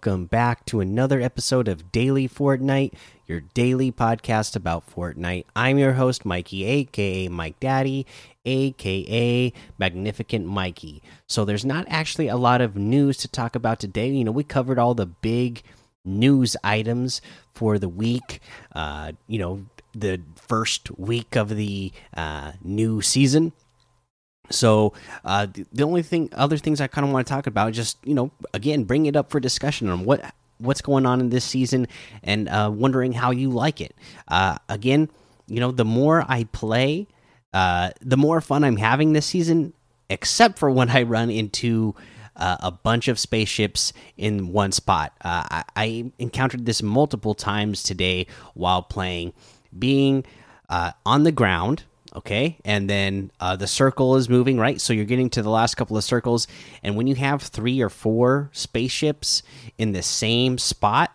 Welcome back to another episode of Daily Fortnite, your daily podcast about Fortnite. I'm your host, Mikey, aka Mike Daddy, aka Magnificent Mikey. So, there's not actually a lot of news to talk about today. You know, we covered all the big news items for the week, uh, you know, the first week of the uh, new season. So uh, the only thing, other things I kind of want to talk about, just you know, again, bring it up for discussion on what what's going on in this season, and uh, wondering how you like it. Uh, again, you know, the more I play, uh, the more fun I'm having this season. Except for when I run into uh, a bunch of spaceships in one spot. Uh, I, I encountered this multiple times today while playing, being on the ground okay? And then uh, the circle is moving right? So you're getting to the last couple of circles. And when you have three or four spaceships in the same spot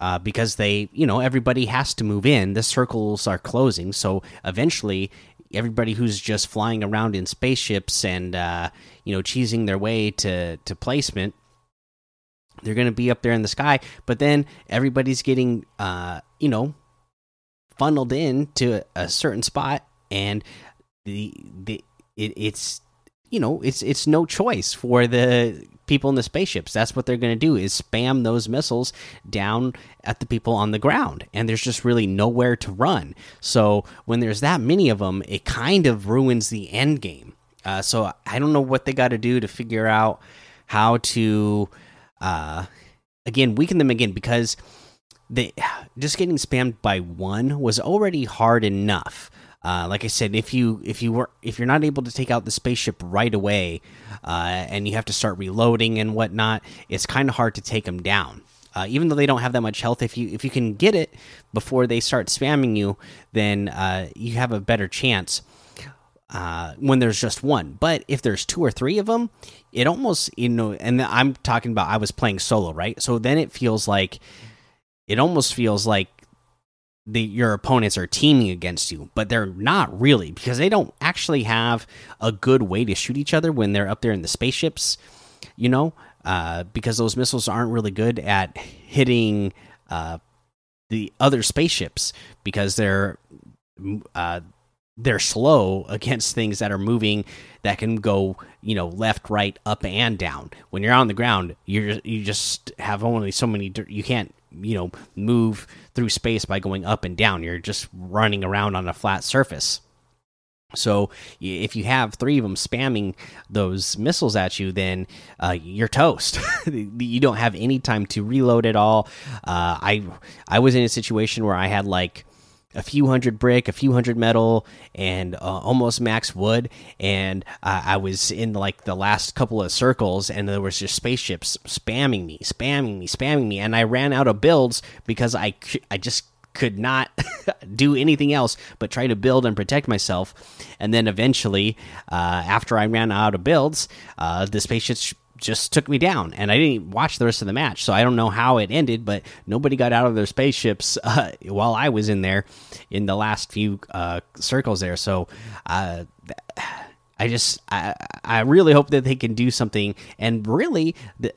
uh, because they you know everybody has to move in the circles are closing. So eventually everybody who's just flying around in spaceships and uh, you know cheesing their way to to placement they're going to be up there in the sky. But then everybody's getting uh, you know funneled in to a certain spot and the the it, it's you know it's it's no choice for the people in the spaceships. That's what they're going to do is spam those missiles down at the people on the ground and there's just really nowhere to run. So when there's that many of them it kind of ruins the end game. Uh, so i don't know what they got to do to figure out how to uh, again weaken them again because they just getting spammed by one was already hard enough uh, like I said, if you if you were if you're not able to take out the spaceship right away, uh, and you have to start reloading and whatnot, it's kind of hard to take them down. Uh, even though they don't have that much health, if you if you can get it before they start spamming you, then uh, you have a better chance uh, when there's just one. But if there's two or three of them, it almost you know. And I'm talking about I was playing solo, right? So then it feels like it almost feels like the your opponents are teaming against you, but they're not really because they don't actually have a good way to shoot each other when they're up there in the spaceships. You know, uh, because those missiles aren't really good at hitting uh, the other spaceships because they're uh, they're slow against things that are moving that can go you know left right up and down when you're on the ground you're you just have only so many you can't you know move through space by going up and down. You're just running around on a flat surface. So if you have three of them spamming those missiles at you then uh, you're toast. You don't have any time to reload at all. Uh, i i was in a situation where i had like a few hundred brick, a few hundred metal, and uh, almost max wood. And uh, I was in like the last couple of circles, and there was just spaceships spamming me, spamming me, spamming me, and I ran out of builds because I I just could not do anything else but try to build and protect myself. And then eventually, uh, after I ran out of builds, uh, the spaceships just took me down and i didn't watch the rest of the match so i don't know how it ended but nobody got out of their spaceships uh, while i was in there in the last few uh, circles there. So uh, i just I, I really hope that they can do something and really the,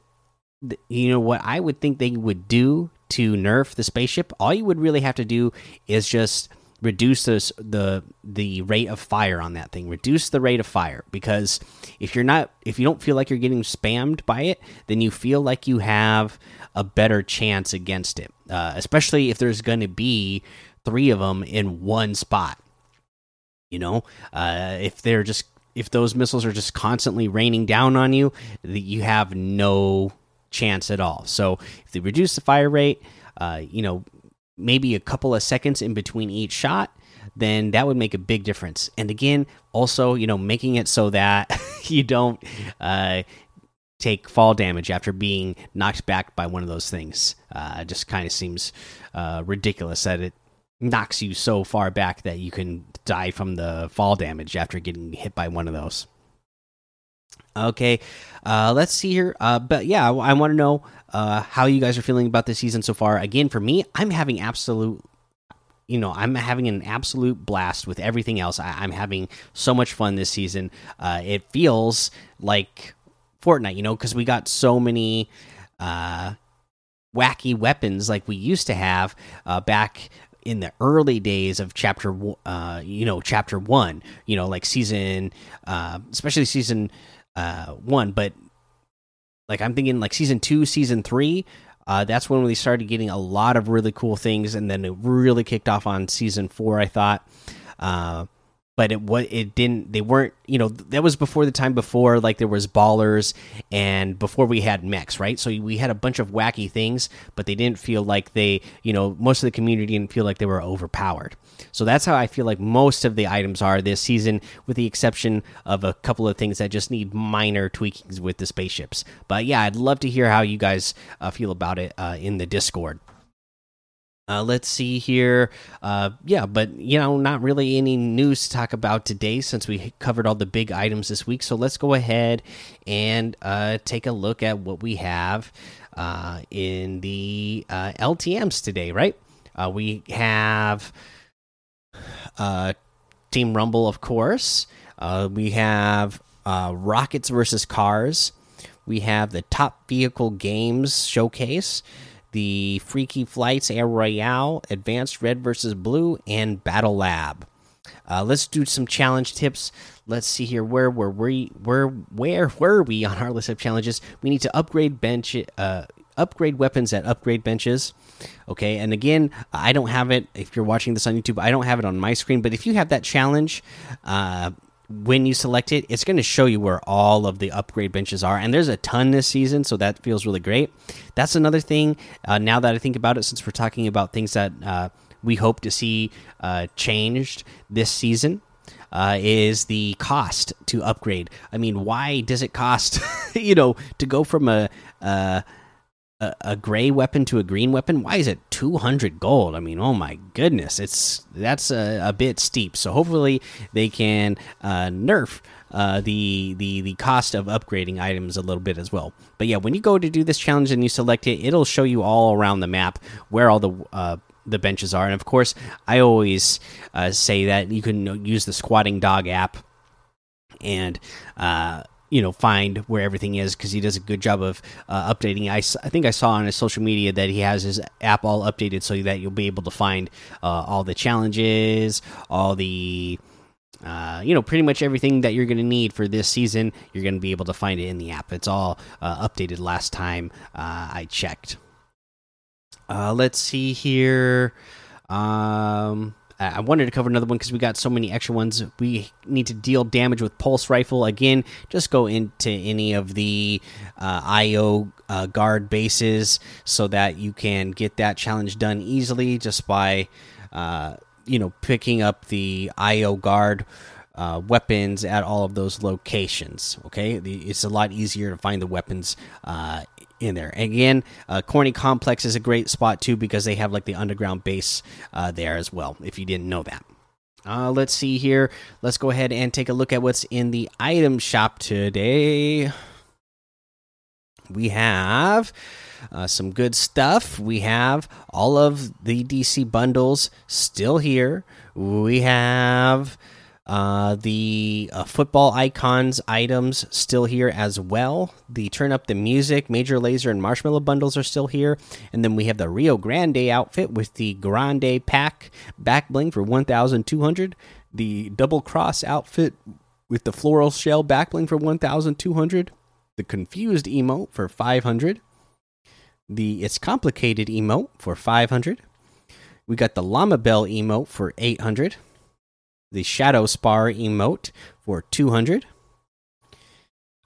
the, you know what i would think they would do to nerf the spaceship all you would really have to do is just reduce this, the the rate of fire on that thing. Reduce the rate of fire because if you're not if you don't feel like you're getting spammed by it then you feel like you have a better chance against it uh, especially if there's going to be three of them in one spot you know? Uh, if they're just if those missiles are just constantly raining down on you that you have no chance at all. So if they reduce the fire rate uh, you know maybe a couple of seconds in between each shot, then that would make a big difference. And again, also, you know, making it so that you don't uh, take fall damage after being knocked back by one of those things. Uh, just kind of seems uh, ridiculous that it knocks you so far back that you can die from the fall damage after getting hit by one of those. Okay, uh, let's see here. Uh, but yeah, I, I want to know uh, how you guys are feeling about this season so far. Again, for me, I'm having absolute, you know, I'm having an absolute blast with everything else. I, am having so much fun this season. Uh, it feels like Fortnite, you know, because we got so many uh, wacky weapons like we used to have uh, back in the early days of chapter uh you know chapter 1 you know like season uh especially season uh 1 but like I'm thinking like season 2 season 3 uh that's when we started getting a lot of really cool things and then it really kicked off on season 4 I thought. Uh but it what it didn't they weren't you know that was before the time before like there was ballers and before we had mechs right? So we had a bunch of wacky things but they didn't feel like they you know most of the community didn't feel like they were overpowered. So that's how i feel like most of the items are this season with the exception of a couple of things that just need minor tweakings with the spaceships. But yeah i'd love to hear how you guys uh, feel about it uh, in the discord uh, let's see here. Uh, yeah, but you know, not really any news to talk about today since we covered all the big items this week. So let's go ahead and uh, take a look at what we have uh, in the uh, LTMs today. Right? Uh, we have Team Rumble, of course. we have Rockets versus Cars. We have the Top Vehicle Games Showcase the Freaky Flights Air Royale, Advanced Red versus Blue, and Battle Lab. Uh, let's do some challenge tips. Let's see here. Where were we? Where where were we on our list of challenges? We need to upgrade bench, uh, upgrade weapons at upgrade benches. Okay, and again, I don't have it. If you're watching this on YouTube, I don't have it on my screen. But if you have that challenge, uh, when you select it, it's going to show you where all of the upgrade benches are. And there's a ton this season, so that feels really great. That's another thing, uh, now that I think about it, since we're talking about things that uh, we hope to see uh, changed this season. Uh, is the cost to upgrade? I mean, why does it cost, you know, to go from a, uh, a, a gray weapon to a green weapon? Why is it 200 gold? I mean oh my goodness it's that's a, a bit steep. So hopefully they can uh, nerf uh, the the the cost of upgrading items a little bit as well. But yeah when you go to do this challenge and you select it it'll show you all around the map where all the uh, the benches are. And of course i always uh, say that you can use the squatting dog app and uh, you know find where everything is because he does a good job of uh, updating. I, I think i saw on his social media that he has his app all updated so that you'll be able to find uh, all the challenges all the uh, you know pretty much everything that you're going to need for this season. You're going to be able to find it in the app. It's all uh, updated last time uh, i checked. Uh, let's see here. Um I wanted to cover another one because we got so many extra ones. We need to deal damage with pulse rifle again. Just go into any of the uh, IO uh, guard bases so that you can get that challenge done easily just by uh, you know picking up the IO guard. Uh, weapons at all of those locations. Okay, the, it's a lot easier to find the weapons uh, in there. Again, uh, Corny Complex is a great spot too because they have like the underground base uh, there as well. If you didn't know that. Uh, let's see here. Let's go ahead and take a look at what's in the item shop today. We have uh, some good stuff. We have all of the DC bundles still here. We have uh, the uh, football icons items still here as well. The turn up the music, Major Lazer and Marshmello bundles are still here. And then we have the Rio Grande outfit with the Grande pack back bling for 1,200. The double cross outfit with the floral shell back bling for 1,200. The confused emote for 500. The it's complicated emote for 500. We got the llama bell emote for 800 the Shadow Spar emote for 200.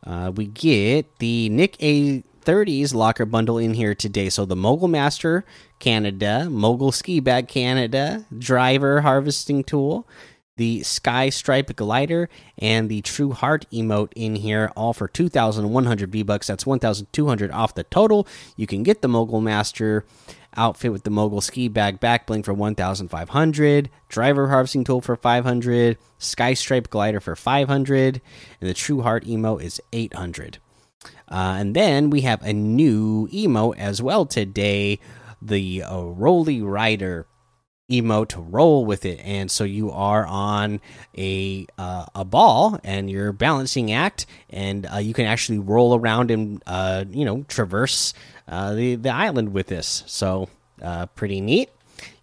Uh, we get the Nick A30s locker bundle in here today. So the Mogul Master Canada, Mogul Ski Bag Canada, Driver Harvesting Tool, the Sky Stripe Glider, and the True Heart emote in here, all for 2,100 V Bucks. That's 1,200 off the total. You can get the Mogul Master outfit with the mogul ski bag back bling for 1500 driver harvesting tool for 500 sky stripe glider for 500 and the true heart emote is 800 uh, and then we have a new emote as well today the uh, Roly Rider emote roll with it. And so you are on a uh, a ball and you're balancing act and uh, you can actually roll around and uh, you know traverse uh, the the island with this. So uh, pretty neat.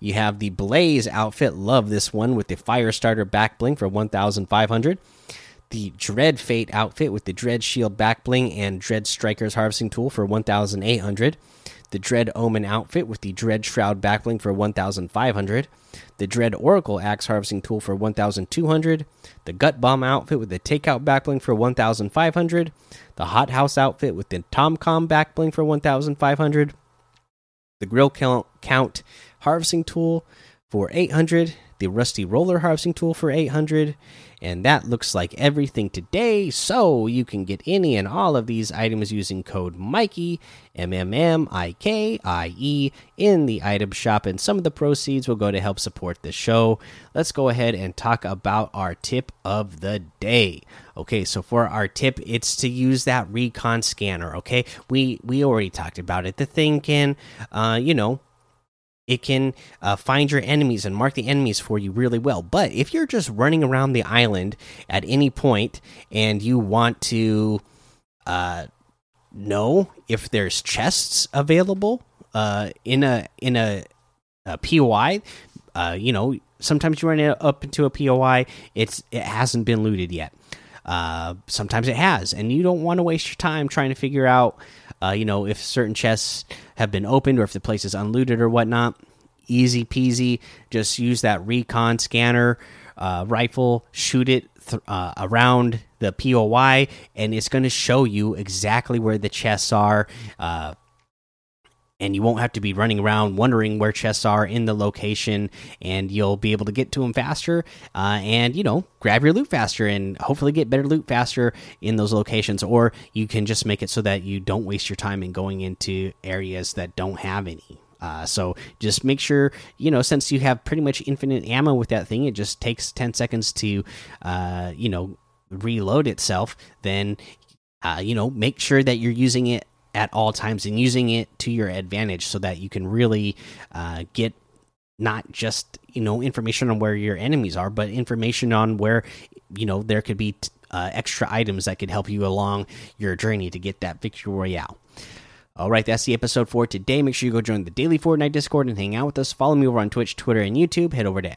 You have the blaze outfit. Love this one with the fire starter back bling for 1500 the dread fate outfit with the dread shield back bling and dread strikers harvesting tool for 1800 the Dread Omen outfit with the Dread Shroud backbling for 1,500, the Dread Oracle Axe Harvesting Tool for 1,200, the Gut Bomb outfit with the Takeout backbling for 1,500, the Hot House outfit with the Tomcom backbling for 1,500, the Grill Count, Count Harvesting Tool for 800, the Rusty Roller Harvesting Tool for 800, and that looks like everything today. So you can get any and all of these items using code Mikey, M M M I K I E, in the item shop, and some of the proceeds will go to help support the show. Let's go ahead and talk about our tip of the day. Okay, so for our tip, it's to use that recon scanner. Okay, we we already talked about it. The thing can, uh, you know, it can uh, find your enemies and mark the enemies for you really well. But if you're just running around the island at any point and you want to uh, know if there's chests available uh, in a in a, a POI, uh, you know sometimes you run up into a POI, it's it hasn't been looted yet. Uh, sometimes it has, and you don't want to waste your time trying to figure out uh, you know, if certain chests have been opened or if the place is unlooted or whatnot. Easy peasy. Just use that recon scanner uh, rifle, shoot it uh, around the POI, and it's going to show you exactly where the chests are. And you won't have to be running around wondering where chests are in the location and you'll be able to get to them faster uh, and you know grab your loot faster and hopefully get better loot faster in those locations or you can just make it so that you don't waste your time in going into areas that don't have any. Uh, so just make sure you know since you have pretty much infinite ammo with that thing it just takes 10 seconds to uh, you know reload itself then uh, you know make sure that you're using it at all times and using it to your advantage so that you can really uh, get not just you know information on where your enemies are but information on where you know there could be uh, extra items that could help you along your journey to get that victory royale all right, that's the episode for today. Make sure you go join the daily Fortnite Discord and hang out with us. Follow me over on Twitch, Twitter, and YouTube. Head over to